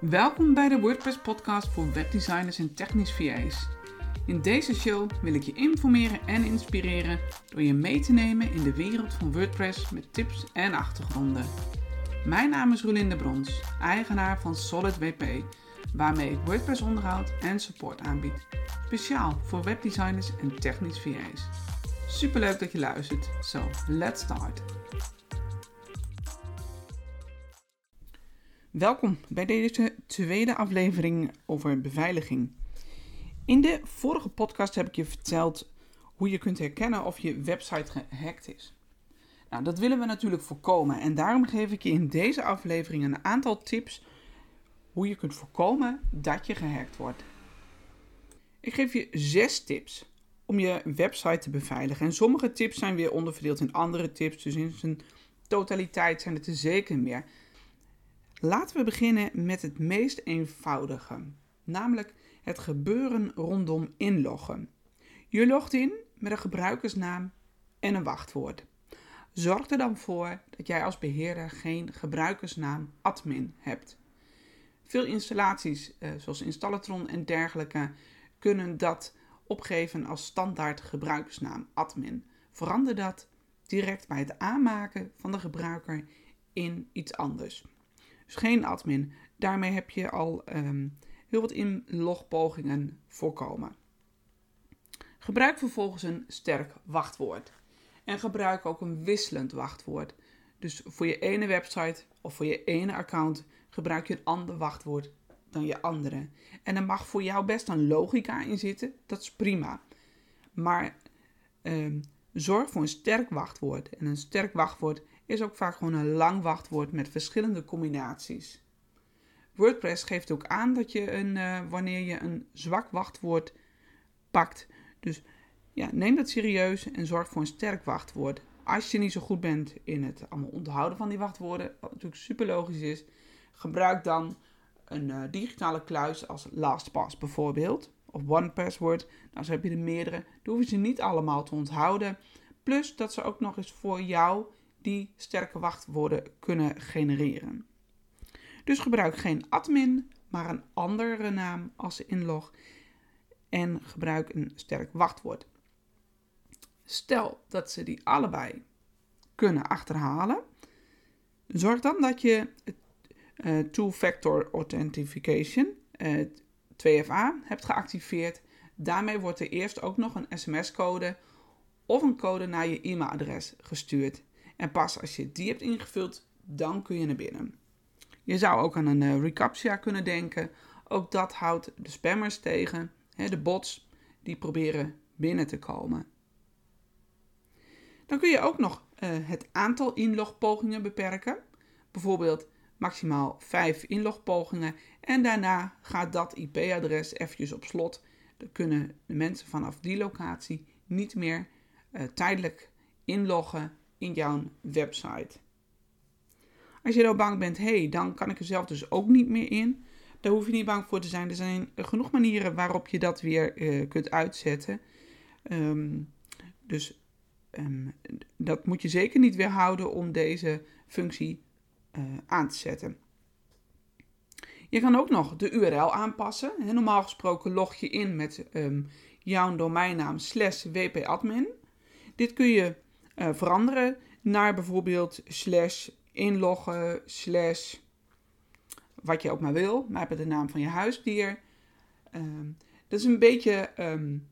Welkom bij de WordPress podcast voor webdesigners en technisch VA's. In deze show wil ik je informeren en inspireren door je mee te nemen in de wereld van WordPress met tips en achtergronden. Mijn naam is Rolinde Brons, eigenaar van Solid WP, waarmee ik WordPress onderhoud en support aanbied. Speciaal voor webdesigners en technisch VA's. Superleuk dat je luistert. So, let's start. Welkom bij deze tweede aflevering over beveiliging. In de vorige podcast heb ik je verteld hoe je kunt herkennen of je website gehackt is. Nou, dat willen we natuurlijk voorkomen en daarom geef ik je in deze aflevering een aantal tips hoe je kunt voorkomen dat je gehackt wordt. Ik geef je zes tips om je website te beveiligen. En sommige tips zijn weer onderverdeeld in andere tips, dus in zijn totaliteit zijn het er zeker meer. Laten we beginnen met het meest eenvoudige, namelijk het gebeuren rondom inloggen. Je logt in met een gebruikersnaam en een wachtwoord. Zorg er dan voor dat jij als beheerder geen gebruikersnaam admin hebt. Veel installaties, eh, zoals Installatron en dergelijke, kunnen dat opgeven als standaard gebruikersnaam admin. Verander dat direct bij het aanmaken van de gebruiker in iets anders. Dus geen admin. Daarmee heb je al ehm, heel wat inlogpogingen voorkomen. Gebruik vervolgens een sterk wachtwoord. En gebruik ook een wisselend wachtwoord. Dus voor je ene website of voor je ene account gebruik je een ander wachtwoord dan je andere. En er mag voor jou best een logica in zitten, dat is prima. Maar ehm, zorg voor een sterk wachtwoord. En een sterk wachtwoord is ook vaak gewoon een lang wachtwoord met verschillende combinaties. WordPress geeft ook aan dat je een, uh, wanneer je een zwak wachtwoord pakt. Dus ja, neem dat serieus en zorg voor een sterk wachtwoord. Als je niet zo goed bent in het allemaal onthouden van die wachtwoorden, wat natuurlijk super logisch is, gebruik dan een uh, digitale kluis als LastPass bijvoorbeeld. Of OnePassword. Nou, zo heb je er meerdere. Dan hoef je ze niet allemaal te onthouden. Plus dat ze ook nog eens voor jou die sterke wachtwoorden kunnen genereren. Dus gebruik geen admin, maar een andere naam als inlog en gebruik een sterk wachtwoord. Stel dat ze die allebei kunnen achterhalen, zorg dan dat je uh, Two-Factor Authentication, uh, 2FA, hebt geactiveerd. Daarmee wordt er eerst ook nog een sms-code of een code naar je e-mailadres gestuurd. En pas als je die hebt ingevuld, dan kun je naar binnen. Je zou ook aan een uh, reCAPTCHA kunnen denken. Ook dat houdt de spammers tegen, de bots die proberen binnen te komen. Dan kun je ook nog uh, het aantal inlogpogingen beperken. Bijvoorbeeld maximaal 5 inlogpogingen en daarna gaat dat IP-adres eventjes op slot. Dan kunnen de mensen vanaf die locatie niet meer uh, tijdelijk inloggen in jouw website. Als je nou bang bent, hey, dan kan ik er zelf dus ook niet meer in. Daar hoef je niet bang voor te zijn. Er zijn genoeg manieren waarop je dat weer uh, kunt uitzetten. Um, dus um, dat moet je zeker niet weerhouden om deze functie uh, aan te zetten. Je kan ook nog de URL aanpassen. normaal gesproken log je in met um, jouw domeinnaam slash wpadmin. Dit kun je uh, veranderen naar bijvoorbeeld slash inloggen, slash wat je ook maar wil. Maar heb de naam van je huisdier. Um, dat is een beetje um,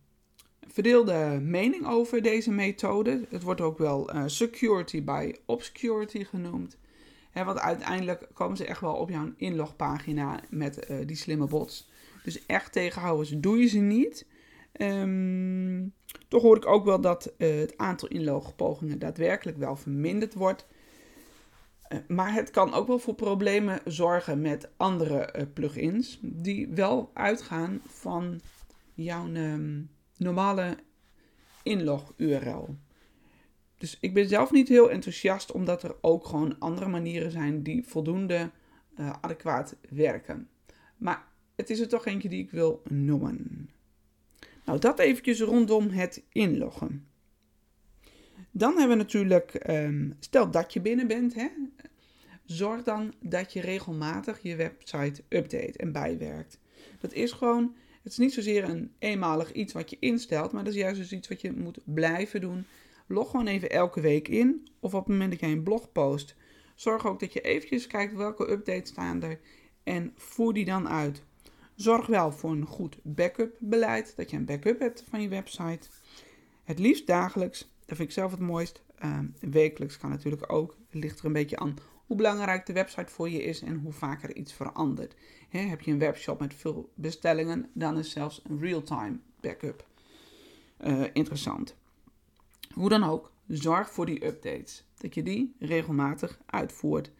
verdeelde mening over deze methode. Het wordt ook wel uh, security by obscurity genoemd. Want uiteindelijk komen ze echt wel op jouw inlogpagina met uh, die slimme bots. Dus echt tegenhouden doe je ze niet. Um, toch hoor ik ook wel dat uh, het aantal inlogpogingen daadwerkelijk wel verminderd wordt. Uh, maar het kan ook wel voor problemen zorgen met andere uh, plugins die wel uitgaan van jouw um, normale inlog-URL. Dus ik ben zelf niet heel enthousiast, omdat er ook gewoon andere manieren zijn die voldoende adequaat werken. Maar het is er toch eentje die ik wil noemen. Nou, dat eventjes rondom het inloggen. Dan hebben we natuurlijk, um, stel dat je binnen bent, hè? zorg dan dat je regelmatig je website update en bijwerkt. Dat is gewoon, het is niet zozeer een eenmalig iets wat je instelt, maar dat is juist dus iets wat je moet blijven doen. Log gewoon even elke week in of op het moment dat jij een blog post. Zorg ook dat je eventjes kijkt welke updates staan er en voer die dan uit. Zorg wel voor een goed backup beleid, dat je een backup hebt van je website. Het liefst dagelijks, dat vind ik zelf het mooist. Uh, wekelijks kan natuurlijk ook. Het ligt er een beetje aan hoe belangrijk de website voor je is en hoe vaak er iets verandert. heb je een webshop met veel bestellingen, dan is zelfs een real-time backup uh, interessant. Hoe dan ook, zorg voor die updates, dat je die regelmatig uitvoert.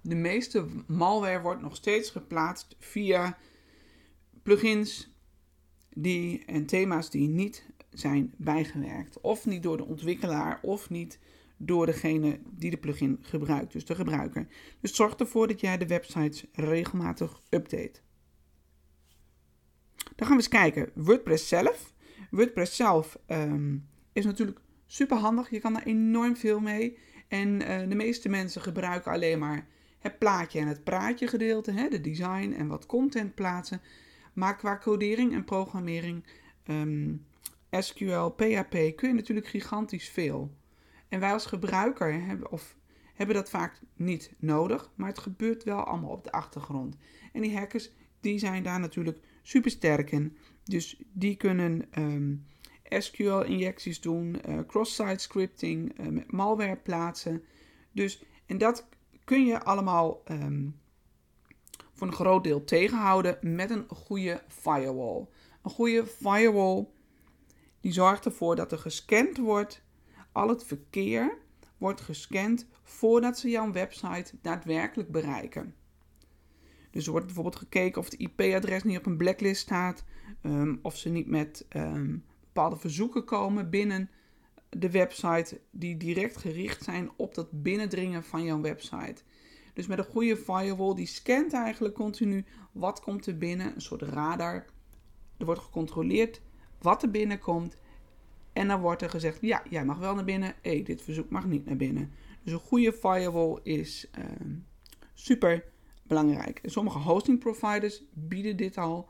De meeste malware wordt nog steeds geplaatst via plugins die, en thema's die niet zijn bijgewerkt. Of niet door de ontwikkelaar, of niet door degene die de plugin gebruikt, dus de gebruiker. Dus zorg ervoor dat jij de websites regelmatig update. Dan gaan we eens kijken. WordPress zelf. WordPress zelf ehm, is natuurlijk super handig. Je kan er enorm veel mee. En uh, de meeste mensen gebruiken alleen maar het plaatje en het praatje gedeelte, hè, de design en wat content plaatsen. Maar qua codering en programmering, ehm, SQL, PHP, kun je natuurlijk gigantisch veel. En wij als gebruiker hebben, of, hebben dat vaak niet nodig, maar het gebeurt wel allemaal op de achtergrond. En die hackers die zijn daar natuurlijk super sterk in. Dus die kunnen ehm, SQL-injecties doen, uh, cross-site scripting, met malware plaatsen. Dus, en dat kun je allemaal um, voor een groot deel tegenhouden met een goede firewall. Een goede firewall die zorgt ervoor dat er gescand wordt al het verkeer wordt gescand voordat ze jouw website daadwerkelijk bereiken. Dus er wordt bijvoorbeeld gekeken of het IP-adres niet op een blacklist staat, um, of ze niet met um, bepaalde verzoeken komen binnen de website die direct gericht zijn op dat binnendringen van jouw website. Dus met een goede firewall, die scant eigenlijk continu wat komt er binnen, een soort radar. Er wordt gecontroleerd wat er binnenkomt en dan wordt er gezegd, ja, jij mag wel naar binnen. Hé, dit verzoek mag niet naar binnen. Dus een goede firewall is uh, super belangrijk. sommige hosting providers bieden dit al.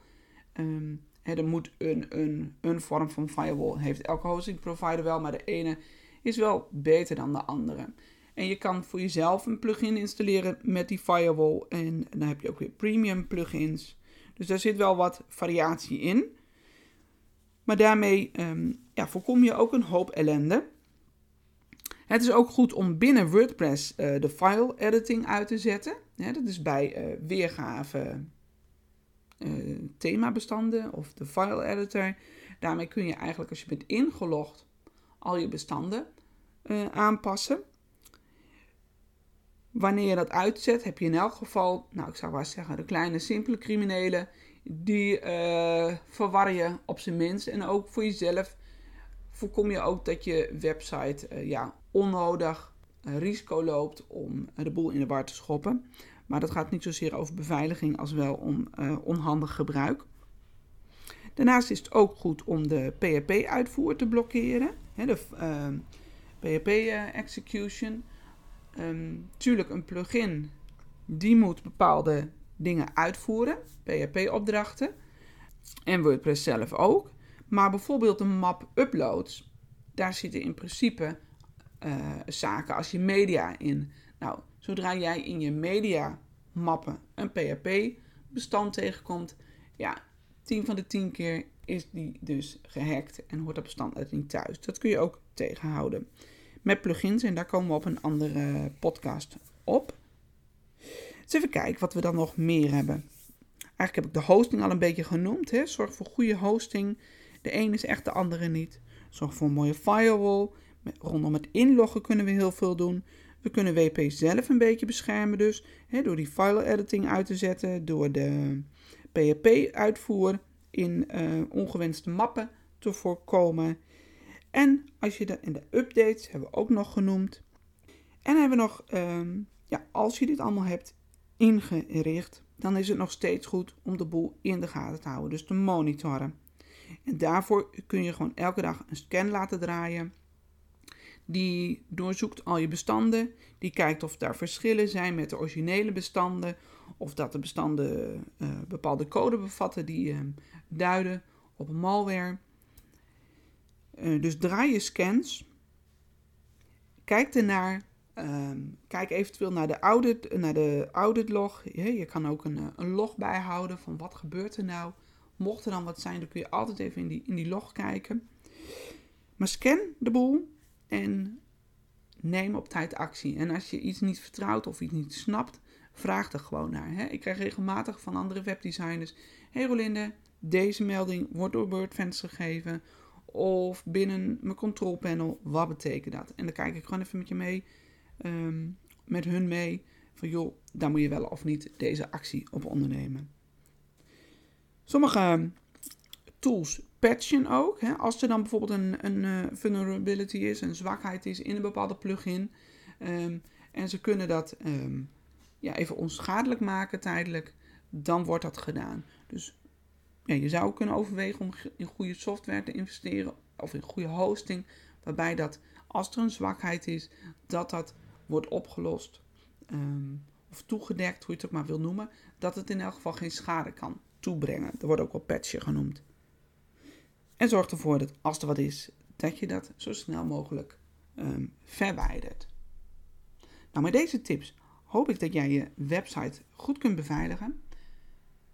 Um, er moet een, een, een vorm van firewall. Heeft elke hosting provider wel, maar de ene is wel beter dan de andere. En je kan voor jezelf een plugin installeren met die firewall. En dan heb je ook weer premium plugins. Dus daar zit wel wat variatie in. Maar daarmee um, ja, voorkom je ook een hoop ellende. Het is ook goed om binnen WordPress uh, de file editing uit te zetten. Dat is bij uh, weergave uh, themabestanden of de file editor. Daarmee kun je eigenlijk als je bent ingelogd al je bestanden aanpassen. Wanneer je dat uitzet, heb je in elk geval, nou ik zou wel zeggen, de kleine simpele criminelen die uh, verwar je op zijn minst. En ook voor jezelf voorkom je ook dat je website uh, ja, onnodig uh, risico loopt om de boel in de war te schoppen. Maar dat gaat niet zozeer over beveiliging als wel om onhandig gebruik. Daarnaast is het ook goed om de PHP-uitvoer te blokkeren. Hè, de PHP-execution. Um, tuurlijk, een plugin die moet bepaalde dingen uitvoeren, PHP-opdrachten. En WordPress zelf ook. Maar bijvoorbeeld een map uploads, daar zitten in principe uh, zaken als je media in. Nou, zodra jij in je media mappen een PHP-bestand tegenkomt, ja, 10 van de 10 keer is die dus gehackt en hoort dat bestand uit niet thuis. Dat kun je ook tegenhouden met plugins en daar komen we op een andere podcast op. Dus even kijken wat we dan nog meer hebben. Eigenlijk heb ik de hosting al een beetje genoemd. Hè. Zorg voor goede hosting. De een is echt de andere niet. Zorg voor een mooie firewall. rondom het inloggen kunnen we heel veel doen. We kunnen WP zelf een beetje beschermen dus. Hè, door die file editing uit te zetten. Door de PHP-uitvoer in uh, ongewenste mappen te voorkomen. En als je de, in de updates hebben we ook nog genoemd. En hebben we nog, um, ja, als je dit allemaal hebt, ingericht, dan is het nog steeds goed om de boel in de gaten te houden, dus te monitoren. En daarvoor kun je gewoon elke dag een scan laten draaien. Die doorzoekt al je bestanden. Die kijkt of daar verschillen zijn met de originele bestanden. Of dat de bestanden uh, bepaalde code bevatten die uh, duiden op malware. Uh, dus draai je scans. Kijk ernaar. Um, kijk eventueel naar de audit, naar de audit log. Je, je kan ook een, een log bijhouden van wat gebeurt er nou. Mocht er dan wat zijn, dan kun je altijd even in die, in die log kijken. Maar scan de boel en neem op tijd actie. En als je iets niet vertrouwt of iets niet snapt, vraag er gewoon naar. Hè? Ik krijg regelmatig van andere webdesigners: Hey Rolinde, deze melding wordt door WordFence gegeven. Of binnen mijn controlpanel, wat betekent dat? En dan kijk ik gewoon even met je mee, um, met hun mee. Van joh, daar moet je wel of niet deze actie op ondernemen. Sommige tools patchen ook. Hè? Als er dan bijvoorbeeld een, een uh, vulnerability is, een zwakheid is in een bepaalde plugin. Um, en ze kunnen dat um, ja, even onschadelijk maken tijdelijk, dan wordt dat gedaan. Dus ja, je zou kunnen overwegen om in goede software te investeren of in goede hosting, waarbij dat als er een zwakheid is, dat dat wordt opgelost um, of toegedekt, hoe je het ook maar wil noemen, dat het in elk geval geen schade kan toebrengen. Dat wordt ook wel patchen genoemd. En zorg ervoor dat als er wat is, dat je dat zo snel mogelijk um, verwijdert. Nou, met deze tips hoop ik dat jij je website goed kunt beveiligen.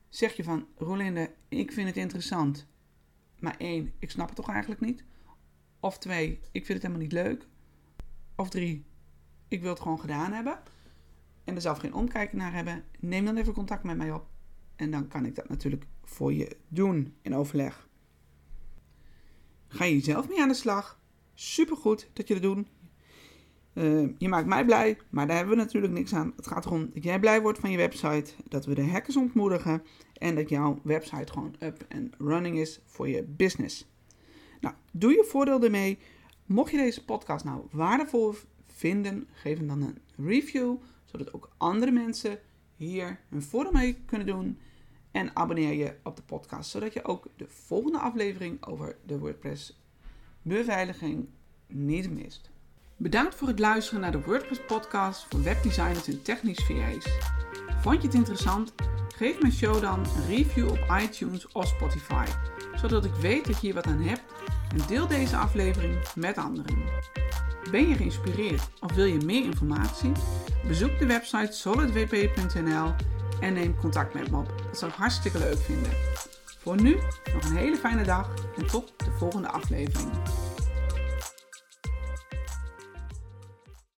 Zeg je van, Rolinde, ik vind het interessant, maar één, ik snap het toch eigenlijk niet. Of twee, ik vind het helemaal niet leuk. Of drie, ik wil het gewoon gedaan hebben. En er zelf geen omkijken naar hebben. Neem dan even contact met mij op. En dan kan ik dat natuurlijk voor je doen in overleg. Ga je zelf mee aan de slag? Supergoed dat je dat doet. Uh, je maakt mij blij, maar daar hebben we natuurlijk niks aan. Het gaat erom dat jij blij wordt van je website, dat we de hackers ontmoedigen en dat jouw website gewoon up en running is voor je business. Nou, doe je voordeel ermee. Mocht je deze podcast nou waardevol vinden, geef hem dan een review, zodat ook andere mensen hier hun voordeel mee kunnen doen. En abonneer je op de podcast, zodat je ook de volgende aflevering over de WordPress beveiliging niet mist. Bedankt voor het luisteren naar de WordPress podcast voor webdesigners en technisch VA's. Vond je het interessant? Geef mijn show dan een review op iTunes of Spotify, zodat ik weet dat je hier wat aan hebt en deel deze aflevering met anderen. Ben je geïnspireerd of wil je meer informatie? Bezoek de website solidwp.nl en neem contact met me op. Dat zou ik hartstikke leuk vinden. Voor nu nog een hele fijne dag en tot de volgende aflevering.